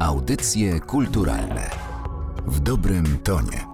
Audycje kulturalne w dobrym tonie.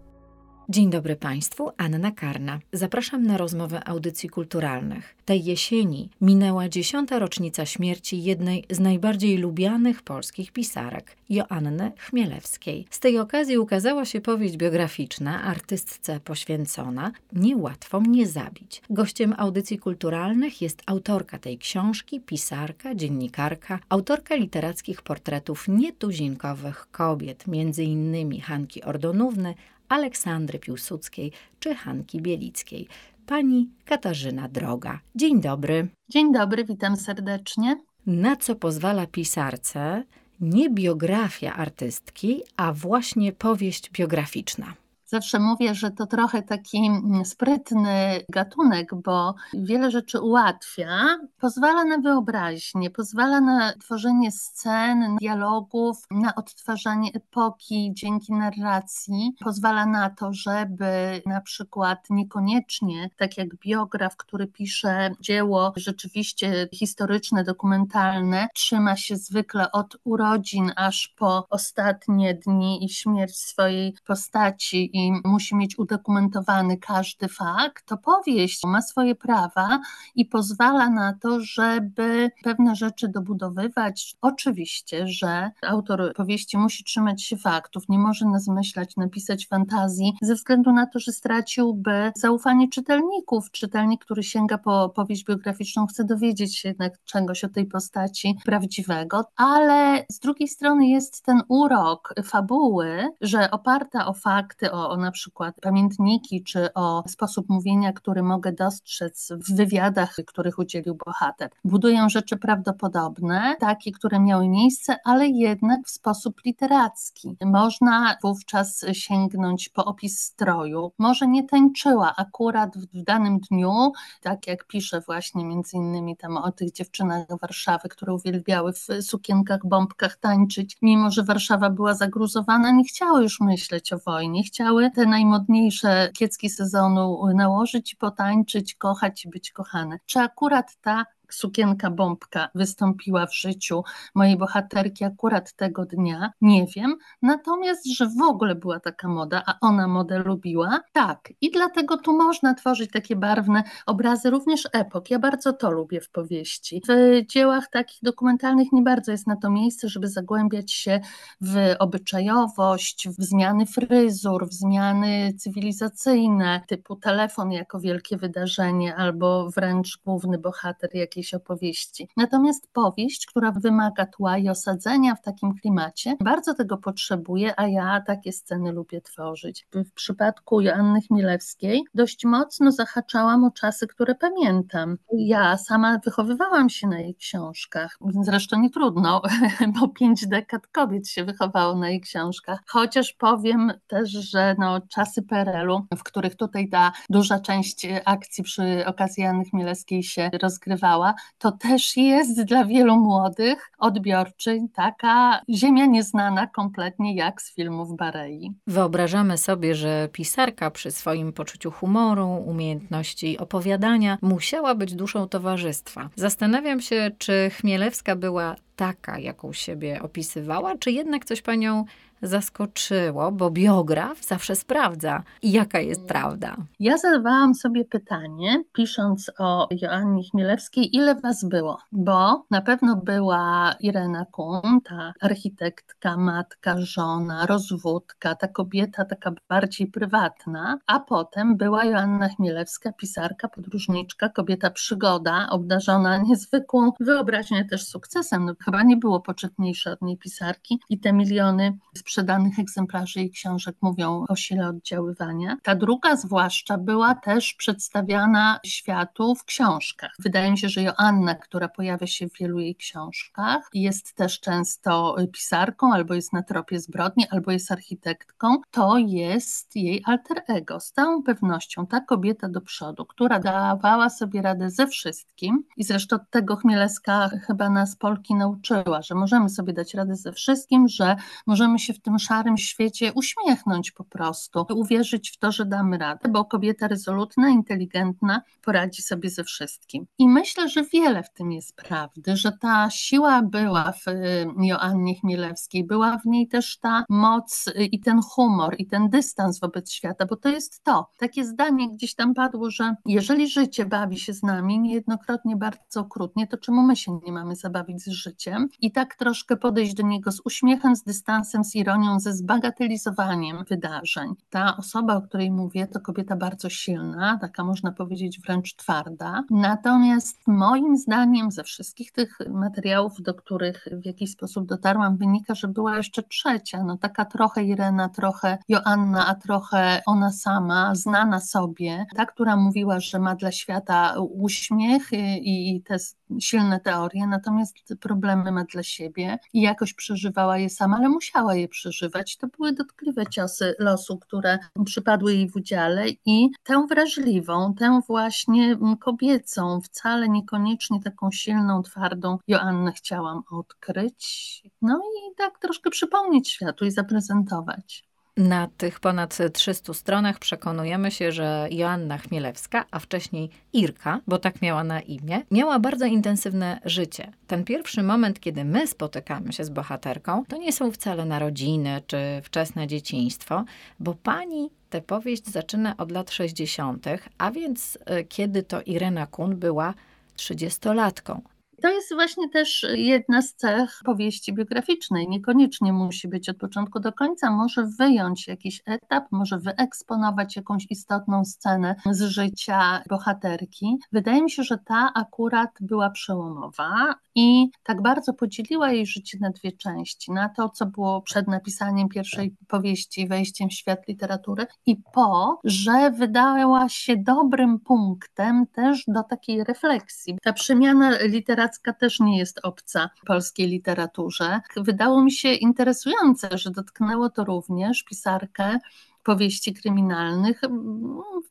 Dzień dobry Państwu, Anna Karna. Zapraszam na rozmowę audycji kulturalnych. Tej jesieni minęła dziesiąta rocznica śmierci jednej z najbardziej lubianych polskich pisarek, Joanny Chmielewskiej. Z tej okazji ukazała się powieść biograficzna, artystce poświęcona, Niełatwo mnie zabić. Gościem audycji kulturalnych jest autorka tej książki, pisarka, dziennikarka, autorka literackich portretów nietuzinkowych kobiet, innymi Hanki Ordonówny, Aleksandry Piłsudskiej czy Hanki Bielickiej. Pani Katarzyna Droga. Dzień dobry. Dzień dobry, witam serdecznie. Na co pozwala pisarce nie biografia artystki, a właśnie powieść biograficzna? Zawsze mówię, że to trochę taki mm, sprytny gatunek, bo wiele rzeczy ułatwia, pozwala na wyobraźnię, pozwala na tworzenie scen, dialogów, na odtwarzanie epoki dzięki narracji, pozwala na to, żeby na przykład niekoniecznie, tak jak biograf, który pisze dzieło rzeczywiście historyczne, dokumentalne, trzyma się zwykle od urodzin aż po ostatnie dni i śmierć swojej postaci i musi mieć udokumentowany każdy fakt, to powieść ma swoje prawa i pozwala na to, żeby pewne rzeczy dobudowywać. Oczywiście, że autor powieści musi trzymać się faktów, nie może nas myśleć, napisać fantazji, ze względu na to, że straciłby zaufanie czytelników. Czytelnik, który sięga po powieść biograficzną, chce dowiedzieć się jednak czegoś o tej postaci prawdziwego, ale z drugiej strony jest ten urok fabuły, że oparta o fakty, o o na przykład pamiętniki, czy o sposób mówienia, który mogę dostrzec w wywiadach, których udzielił bohater. Budują rzeczy prawdopodobne, takie, które miały miejsce, ale jednak w sposób literacki. Można wówczas sięgnąć po opis stroju. Może nie tańczyła akurat w danym dniu, tak jak pisze właśnie między innymi tam o tych dziewczynach Warszawy, które uwielbiały w sukienkach, bombkach tańczyć, mimo że Warszawa była zagruzowana, nie chciały już myśleć o wojnie, chciały te najmodniejsze kiecki sezonu nałożyć potańczyć, kochać i być kochane. Czy akurat ta sukienka bombka wystąpiła w życiu mojej bohaterki akurat tego dnia, nie wiem. Natomiast, że w ogóle była taka moda, a ona modę lubiła, tak. I dlatego tu można tworzyć takie barwne obrazy również epok. Ja bardzo to lubię w powieści. W dziełach takich dokumentalnych nie bardzo jest na to miejsce, żeby zagłębiać się w obyczajowość, w zmiany fryzur, w zmiany cywilizacyjne, typu telefon jako wielkie wydarzenie, albo wręcz główny bohater jakiejś jakiejś opowieści. Natomiast powieść, która wymaga tła i osadzenia w takim klimacie, bardzo tego potrzebuje, a ja takie sceny lubię tworzyć. W przypadku Joanny Chmielewskiej dość mocno zahaczałam o czasy, które pamiętam. Ja sama wychowywałam się na jej książkach. Zresztą nie trudno, bo pięć dekad kobiet się wychowało na jej książkach. Chociaż powiem też, że no, czasy PRL-u, w których tutaj ta duża część akcji przy okazji Joanny Chmielewskiej się rozgrywała, to też jest dla wielu młodych odbiorczyń taka ziemia nieznana kompletnie jak z filmów Barei. Wyobrażamy sobie, że pisarka przy swoim poczuciu humoru, umiejętności opowiadania musiała być duszą towarzystwa. Zastanawiam się, czy Chmielewska była taka, jaką siebie opisywała, czy jednak coś panią zaskoczyło, bo biograf zawsze sprawdza, jaka jest mm. prawda. Ja zadawałam sobie pytanie, pisząc o Joannie Chmielewskiej, ile was było? Bo na pewno była Irena Kun, ta architektka, matka, żona, rozwódka, ta kobieta taka bardziej prywatna, a potem była Joanna Chmielewska, pisarka, podróżniczka, kobieta przygoda, obdarzona niezwykłą wyobraźnią, też sukcesem. No, chyba nie było poczytniejsze od niej pisarki i te miliony sprzedanych egzemplarzy jej książek mówią o sile oddziaływania. Ta druga zwłaszcza była też przedstawiana światu w książkach. Wydaje mi się, że Joanna, która pojawia się w wielu jej książkach, jest też często pisarką, albo jest na tropie zbrodni, albo jest architektką, to jest jej alter ego. Z całą pewnością ta kobieta do przodu, która dawała sobie radę ze wszystkim i zresztą tego Chmielewska chyba nas Polki nauczyła, nauczyła, że możemy sobie dać radę ze wszystkim, że możemy się w tym szarym świecie uśmiechnąć po prostu, uwierzyć w to, że damy radę, bo kobieta rezolutna, inteligentna poradzi sobie ze wszystkim. I myślę, że wiele w tym jest prawdy, że ta siła była w y, Joannie Chmielewskiej, była w niej też ta moc i ten humor i ten dystans wobec świata, bo to jest to. Takie zdanie gdzieś tam padło, że jeżeli życie bawi się z nami niejednokrotnie bardzo okrutnie, to czemu my się nie mamy zabawić z życiem? I tak troszkę podejść do niego z uśmiechem, z dystansem, z ironią, ze zbagatelizowaniem wydarzeń. Ta osoba, o której mówię, to kobieta bardzo silna, taka można powiedzieć wręcz twarda. Natomiast moim zdaniem ze wszystkich tych materiałów, do których w jakiś sposób dotarłam, wynika, że była jeszcze trzecia, no taka trochę Irena, trochę Joanna, a trochę ona sama, znana sobie, ta, która mówiła, że ma dla świata uśmiech i, i te silne teorie, natomiast problemy ma dla siebie i jakoś przeżywała je sama, ale musiała je przeżywać. To były dotkliwe ciosy losu, które przypadły jej w udziale i tę wrażliwą, tę właśnie kobiecą, wcale niekoniecznie taką silną, twardą Joannę chciałam odkryć. No i tak troszkę przypomnieć światu i zaprezentować. Na tych ponad 300 stronach przekonujemy się, że Joanna Chmielewska, a wcześniej Irka, bo tak miała na imię, miała bardzo intensywne życie. Ten pierwszy moment, kiedy my spotykamy się z bohaterką, to nie są wcale narodziny czy wczesne dzieciństwo, bo pani tę powieść zaczyna od lat 60., a więc e, kiedy to Irena Kun była trzydziestolatką. To jest właśnie też jedna z cech powieści biograficznej. Niekoniecznie musi być od początku do końca, może wyjąć jakiś etap, może wyeksponować jakąś istotną scenę z życia bohaterki. Wydaje mi się, że ta akurat była przełomowa i tak bardzo podzieliła jej życie na dwie części. Na to, co było przed napisaniem pierwszej powieści, wejściem w świat literatury i po, że wydała się dobrym punktem też do takiej refleksji. Ta przemiana literacka literacka też nie jest obca polskiej literaturze. Wydało mi się interesujące, że dotknęło to również pisarkę powieści kryminalnych,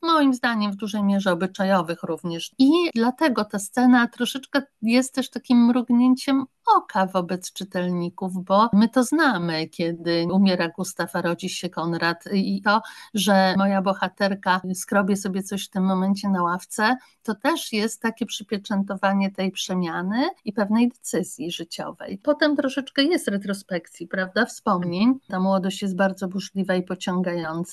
moim zdaniem w dużej mierze obyczajowych również. I dlatego ta scena troszeczkę jest też takim mrugnięciem oka wobec czytelników, bo my to znamy, kiedy umiera Gustaw, a rodzi się Konrad i to, że moja bohaterka skrobie sobie coś w tym momencie na ławce, to też jest takie przypieczętowanie tej przemiany i pewnej decyzji życiowej. Potem troszeczkę jest retrospekcji, prawda, wspomnień. Ta młodość jest bardzo burzliwa i pociągająca,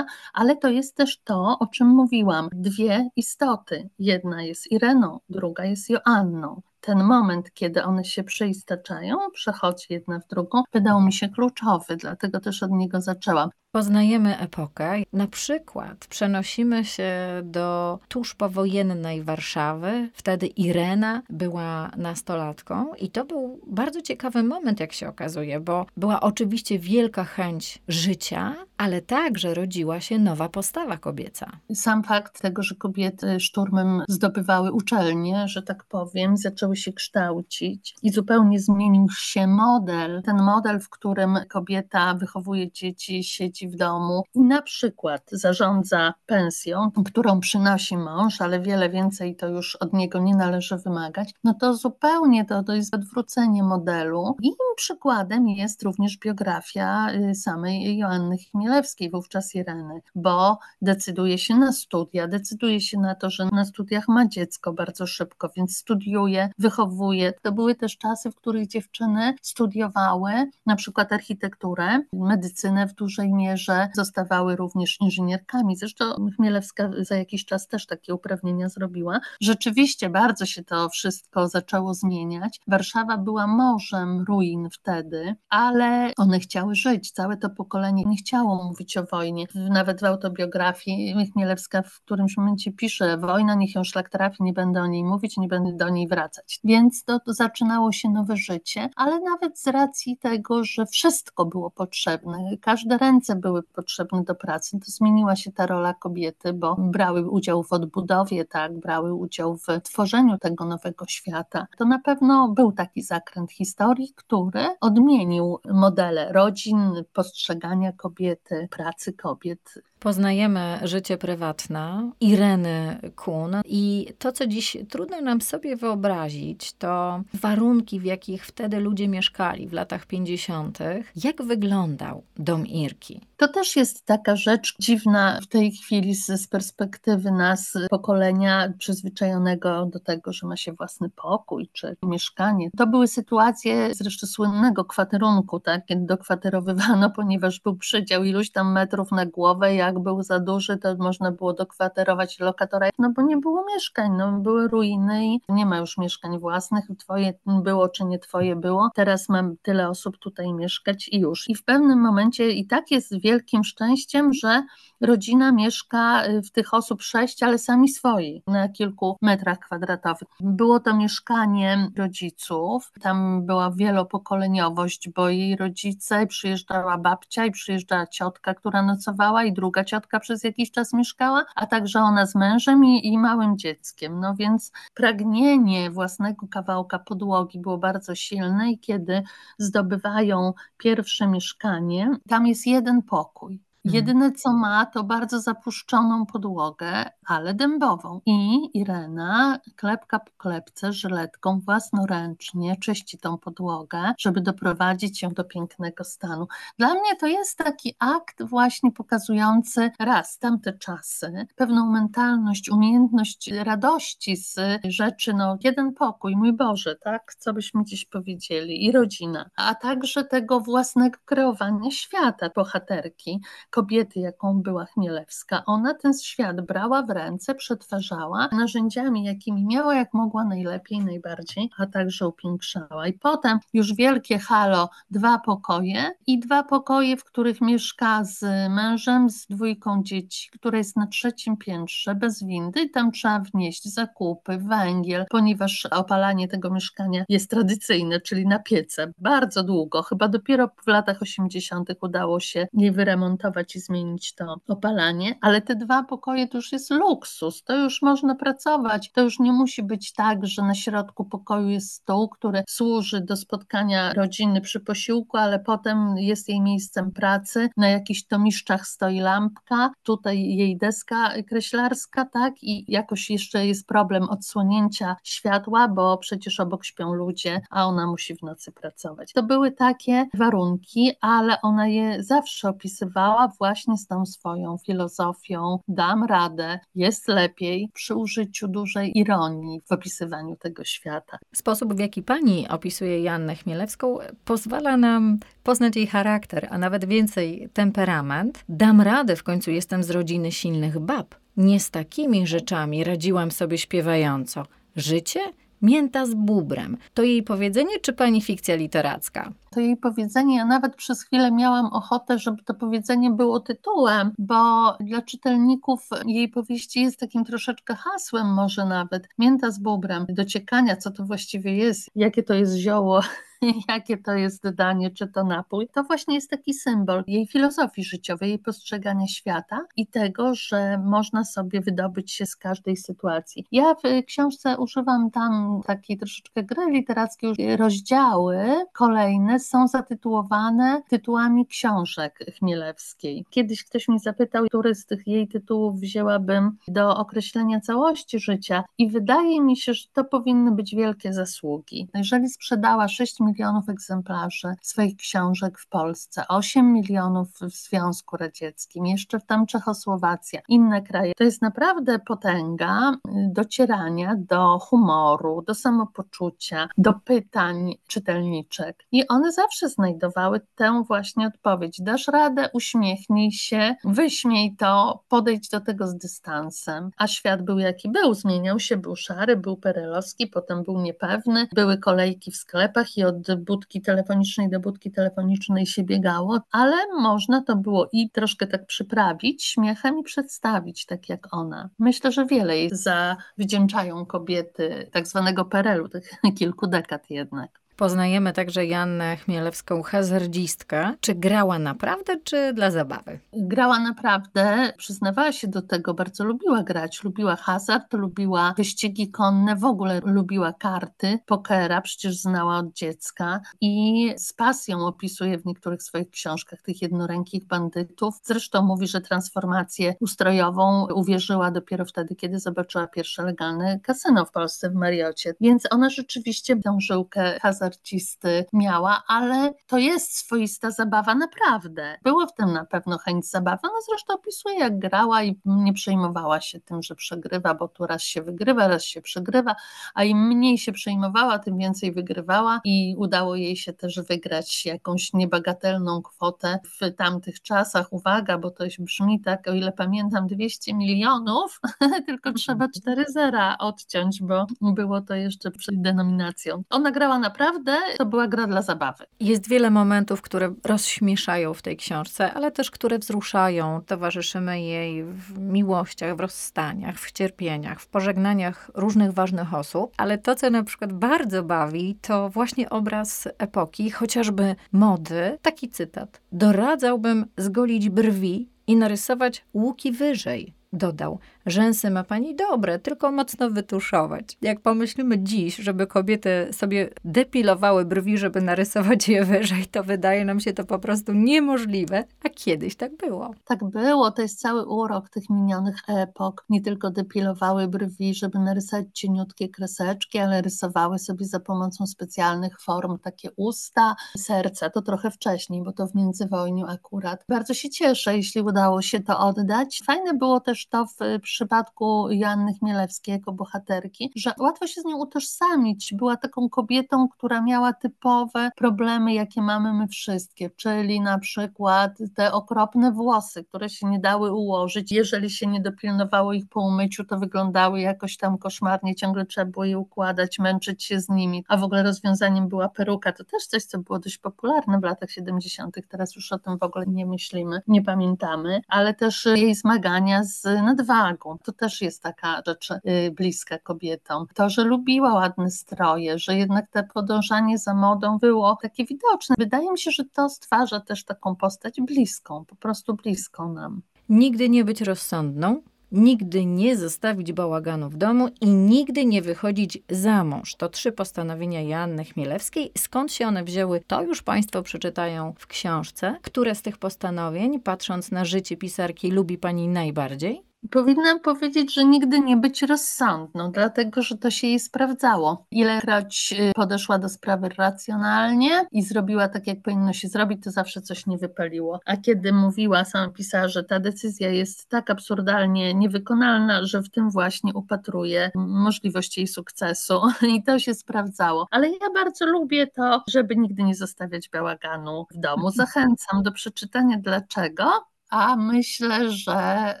ale to jest też to, o czym mówiłam. Dwie istoty. Jedna jest Ireną, druga jest Joanną ten moment, kiedy one się przeistaczają, przechodzi jedna w drugą, wydał mi się kluczowy, dlatego też od niego zaczęłam. Poznajemy epokę. Na przykład przenosimy się do tuż powojennej Warszawy. Wtedy Irena była nastolatką i to był bardzo ciekawy moment, jak się okazuje, bo była oczywiście wielka chęć życia, ale także rodziła się nowa postawa kobieca. Sam fakt tego, że kobiety szturmem zdobywały uczelnie, że tak powiem, zaczęły się kształcić i zupełnie zmienił się model. Ten model, w którym kobieta wychowuje dzieci, siedzi w domu i na przykład zarządza pensją, którą przynosi mąż, ale wiele więcej to już od niego nie należy wymagać, no to zupełnie to, to jest odwrócenie modelu. I przykładem jest również biografia y, samej Joanny Chmielewskiej, wówczas Ireny, bo decyduje się na studia, decyduje się na to, że na studiach ma dziecko bardzo szybko, więc studiuje, wychowuje. To były też czasy, w których dziewczyny studiowały na przykład architekturę, medycynę w dużej mierze, że zostawały również inżynierkami. Zresztą Chmielewska za jakiś czas też takie uprawnienia zrobiła. Rzeczywiście bardzo się to wszystko zaczęło zmieniać. Warszawa była morzem ruin wtedy, ale one chciały żyć. Całe to pokolenie nie chciało mówić o wojnie. Nawet w autobiografii Chmielewska w którymś momencie pisze: Wojna, niech ją szlak trafi, nie będę o niej mówić, nie będę do niej wracać. Więc to, to zaczynało się nowe życie, ale nawet z racji tego, że wszystko było potrzebne, każde ręce były potrzebne do pracy, to zmieniła się ta rola kobiety, bo brały udział w odbudowie, tak, brały udział w tworzeniu tego nowego świata. To na pewno był taki zakręt historii, który odmienił modele rodzin, postrzegania kobiety, pracy kobiet. Poznajemy życie prywatne Ireny Kun i to, co dziś trudno nam sobie wyobrazić, to warunki, w jakich wtedy ludzie mieszkali w latach 50. Jak wyglądał dom Irki? To też jest taka rzecz dziwna w tej chwili z, z perspektywy nas, pokolenia przyzwyczajonego do tego, że ma się własny pokój czy mieszkanie. To były sytuacje zresztą słynnego kwaterunku, tak, kiedy dokwaterowywano, ponieważ był przydział iluś tam metrów na głowę, jak był za duży, to można było dokwaterować lokatora, no bo nie było mieszkań, no były ruiny i nie ma już mieszkań własnych, twoje było czy nie twoje było, teraz mam tyle osób tutaj mieszkać i już. I w pewnym momencie i tak jest wielkim szczęściem, że rodzina mieszka y, w tych osób sześć, ale sami swoi, na kilku metrach kwadratowych. Było to mieszkanie rodziców, tam była wielopokoleniowość, bo jej rodzice, przyjeżdżała babcia i przyjeżdżała ciotka, która nocowała i druga ciotka przez jakiś czas mieszkała, a także ona z mężem i, i małym dzieckiem. No więc pragnienie własnego kawałka podłogi było bardzo silne i kiedy zdobywają pierwsze mieszkanie, tam jest jeden pokój. Mhm. Jedyne co ma, to bardzo zapuszczoną podłogę, ale dębową. I Irena klepka po klepce żyletką własnoręcznie czyści tą podłogę, żeby doprowadzić ją do pięknego stanu. Dla mnie to jest taki akt właśnie pokazujący raz tamte czasy, pewną mentalność, umiejętność radości z rzeczy, no jeden pokój, mój Boże, tak, co byśmy dziś powiedzieli, i rodzina, a także tego własnego kreowania świata, bohaterki, kobiety, jaką była Chmielewska, ona ten świat brała w ręce, przetwarzała narzędziami, jakimi miała, jak mogła najlepiej, najbardziej, a także upiększała. I potem już wielkie halo, dwa pokoje i dwa pokoje, w których mieszka z mężem, z dwójką dzieci, które jest na trzecim piętrze, bez windy tam trzeba wnieść zakupy, węgiel, ponieważ opalanie tego mieszkania jest tradycyjne, czyli na piece. Bardzo długo, chyba dopiero w latach 80. udało się je wyremontować i zmienić to opalanie, ale te dwa pokoje to już jest luksus, to już można pracować, to już nie musi być tak, że na środku pokoju jest stół, który służy do spotkania rodziny przy posiłku, ale potem jest jej miejscem pracy, na jakichś tomiszczach stoi lampka, tutaj jej deska kreślarska, tak, i jakoś jeszcze jest problem odsłonięcia światła, bo przecież obok śpią ludzie, a ona musi w nocy pracować. To były takie warunki, ale ona je zawsze opisywała właśnie z tą swoją filozofią dam radę, jest lepiej przy użyciu dużej ironii w opisywaniu tego świata. Sposób, w jaki pani opisuje Jannę Chmielewską, pozwala nam poznać jej charakter, a nawet więcej temperament. Dam radę, w końcu jestem z rodziny silnych bab. Nie z takimi rzeczami radziłam sobie śpiewająco. Życie mięta z bubrem. To jej powiedzenie czy pani fikcja literacka? To jej powiedzenie, ja nawet przez chwilę miałam ochotę, żeby to powiedzenie było tytułem, bo dla czytelników jej powieści jest takim troszeczkę hasłem może nawet. Mięta z bubrem, dociekania, co to właściwie jest, jakie to jest zioło jakie to jest danie, czy to napój, to właśnie jest taki symbol jej filozofii życiowej, jej postrzegania świata i tego, że można sobie wydobyć się z każdej sytuacji. Ja w książce używam tam takiej troszeczkę gry literackiej, rozdziały kolejne są zatytułowane tytułami książek Chmielewskiej. Kiedyś ktoś mnie zapytał, który z tych jej tytułów wzięłabym do określenia całości życia i wydaje mi się, że to powinny być wielkie zasługi. Jeżeli sprzedała 6 milionów milionów egzemplarzy swoich książek w Polsce, 8 milionów w Związku Radzieckim, jeszcze tam Czechosłowacja, inne kraje. To jest naprawdę potęga y, docierania do humoru, do samopoczucia, do pytań czytelniczek. I one zawsze znajdowały tę właśnie odpowiedź. Dasz radę, uśmiechnij się, wyśmiej to, podejdź do tego z dystansem. A świat był jaki był, zmieniał się, był szary, był perelowski, potem był niepewny, były kolejki w sklepach i od od budki telefonicznej do budki telefonicznej się biegało, ale można to było i troszkę tak przyprawić śmiechem i przedstawić tak jak ona. Myślę, że wiele jej zawdzięczają kobiety tak zwanego perelu, tych kilku dekad jednak. Poznajemy także Jannę Chmielewską, hazardzistkę. Czy grała naprawdę, czy dla zabawy? Grała naprawdę, przyznawała się do tego, bardzo lubiła grać. Lubiła hazard, lubiła wyścigi konne, w ogóle lubiła karty, pokera, przecież znała od dziecka i z pasją opisuje w niektórych swoich książkach tych jednorękich bandytów. Zresztą mówi, że transformację ustrojową uwierzyła dopiero wtedy, kiedy zobaczyła pierwsze legalne kasyno w Polsce, w Mariocie. Więc ona rzeczywiście tę żyłkę hazardzisty miała, ale to jest swoista zabawa naprawdę. Było w tym na pewno chęć zabawy. Ona zresztą opisuje, jak grała i nie przejmowała się tym, że przegrywa, bo tu raz się wygrywa, raz się przegrywa, a im mniej się przejmowała, tym więcej wygrywała i udało jej się też wygrać jakąś niebagatelną kwotę w tamtych czasach. Uwaga, bo to brzmi tak, o ile pamiętam, 200 milionów, tylko trzeba cztery zera odciąć, bo było to jeszcze przed denominacją. Ona grała naprawdę, to była gra dla zabawy. Jest wiele momentów, które rozśmieszają w tej książce, ale też które wzruszają. Towarzyszymy jej w miłościach, w rozstaniach, w cierpieniach, w pożegnaniach różnych ważnych osób. Ale to, co na przykład bardzo bawi, to właśnie obraz epoki, chociażby mody. Taki cytat. Doradzałbym zgolić brwi i narysować łuki wyżej dodał: Rzęsy ma pani dobre, tylko mocno wytuszować. Jak pomyślimy dziś, żeby kobiety sobie depilowały brwi, żeby narysować je wyżej, to wydaje nam się to po prostu niemożliwe, a kiedyś tak było. Tak było, to jest cały urok tych minionych epok. Nie tylko depilowały brwi, żeby narysować cieniutkie kreseczki, ale rysowały sobie za pomocą specjalnych form takie usta, serca. To trochę wcześniej, bo to w międzywojniu akurat. Bardzo się cieszę, jeśli udało się to oddać. Fajne było też to w przypadku Janny Chmielewskiej jako bohaterki, że łatwo się z nią utożsamić. Była taką kobietą, która miała typowe problemy, jakie mamy my wszystkie, czyli na przykład te okropne włosy, które się nie dały ułożyć. Jeżeli się nie dopilnowało ich po umyciu, to wyglądały jakoś tam koszmarnie, ciągle trzeba było je układać, męczyć się z nimi. A w ogóle rozwiązaniem była peruka. To też coś, co było dość popularne w latach 70. Teraz już o tym w ogóle nie myślimy, nie pamiętamy, ale też jej zmagania z nadwagą. To też jest taka rzecz y, bliska kobietom. To, że lubiła ładne stroje, że jednak to podążanie za modą było takie widoczne. Wydaje mi się, że to stwarza też taką postać bliską, po prostu bliską nam. Nigdy nie być rozsądną, nigdy nie zostawić bałaganu w domu i nigdy nie wychodzić za mąż. To trzy postanowienia Joanny Chmielewskiej. Skąd się one wzięły, to już Państwo przeczytają w książce. Które z tych postanowień, patrząc na życie pisarki, lubi Pani najbardziej? Powinnam powiedzieć, że nigdy nie być rozsądną, dlatego że to się jej sprawdzało. Ilekroć y, podeszła do sprawy racjonalnie i zrobiła tak, jak powinno się zrobić, to zawsze coś nie wypaliło. A kiedy mówiła, sama pisała, że ta decyzja jest tak absurdalnie niewykonalna, że w tym właśnie upatruje możliwość jej sukcesu i to się sprawdzało. Ale ja bardzo lubię to, żeby nigdy nie zostawiać bałaganu w domu. Zachęcam do przeczytania dlaczego, a myślę, że,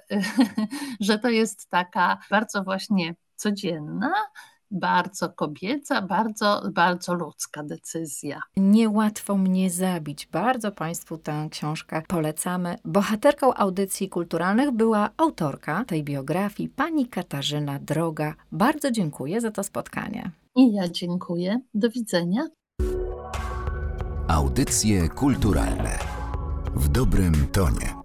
że to jest taka bardzo właśnie codzienna, bardzo kobieca, bardzo, bardzo ludzka decyzja. Niełatwo mnie zabić. Bardzo Państwu tę książkę polecamy. Bohaterką audycji kulturalnych była autorka tej biografii, pani Katarzyna Droga. Bardzo dziękuję za to spotkanie. I ja dziękuję. Do widzenia. Audycje kulturalne w dobrym tonie.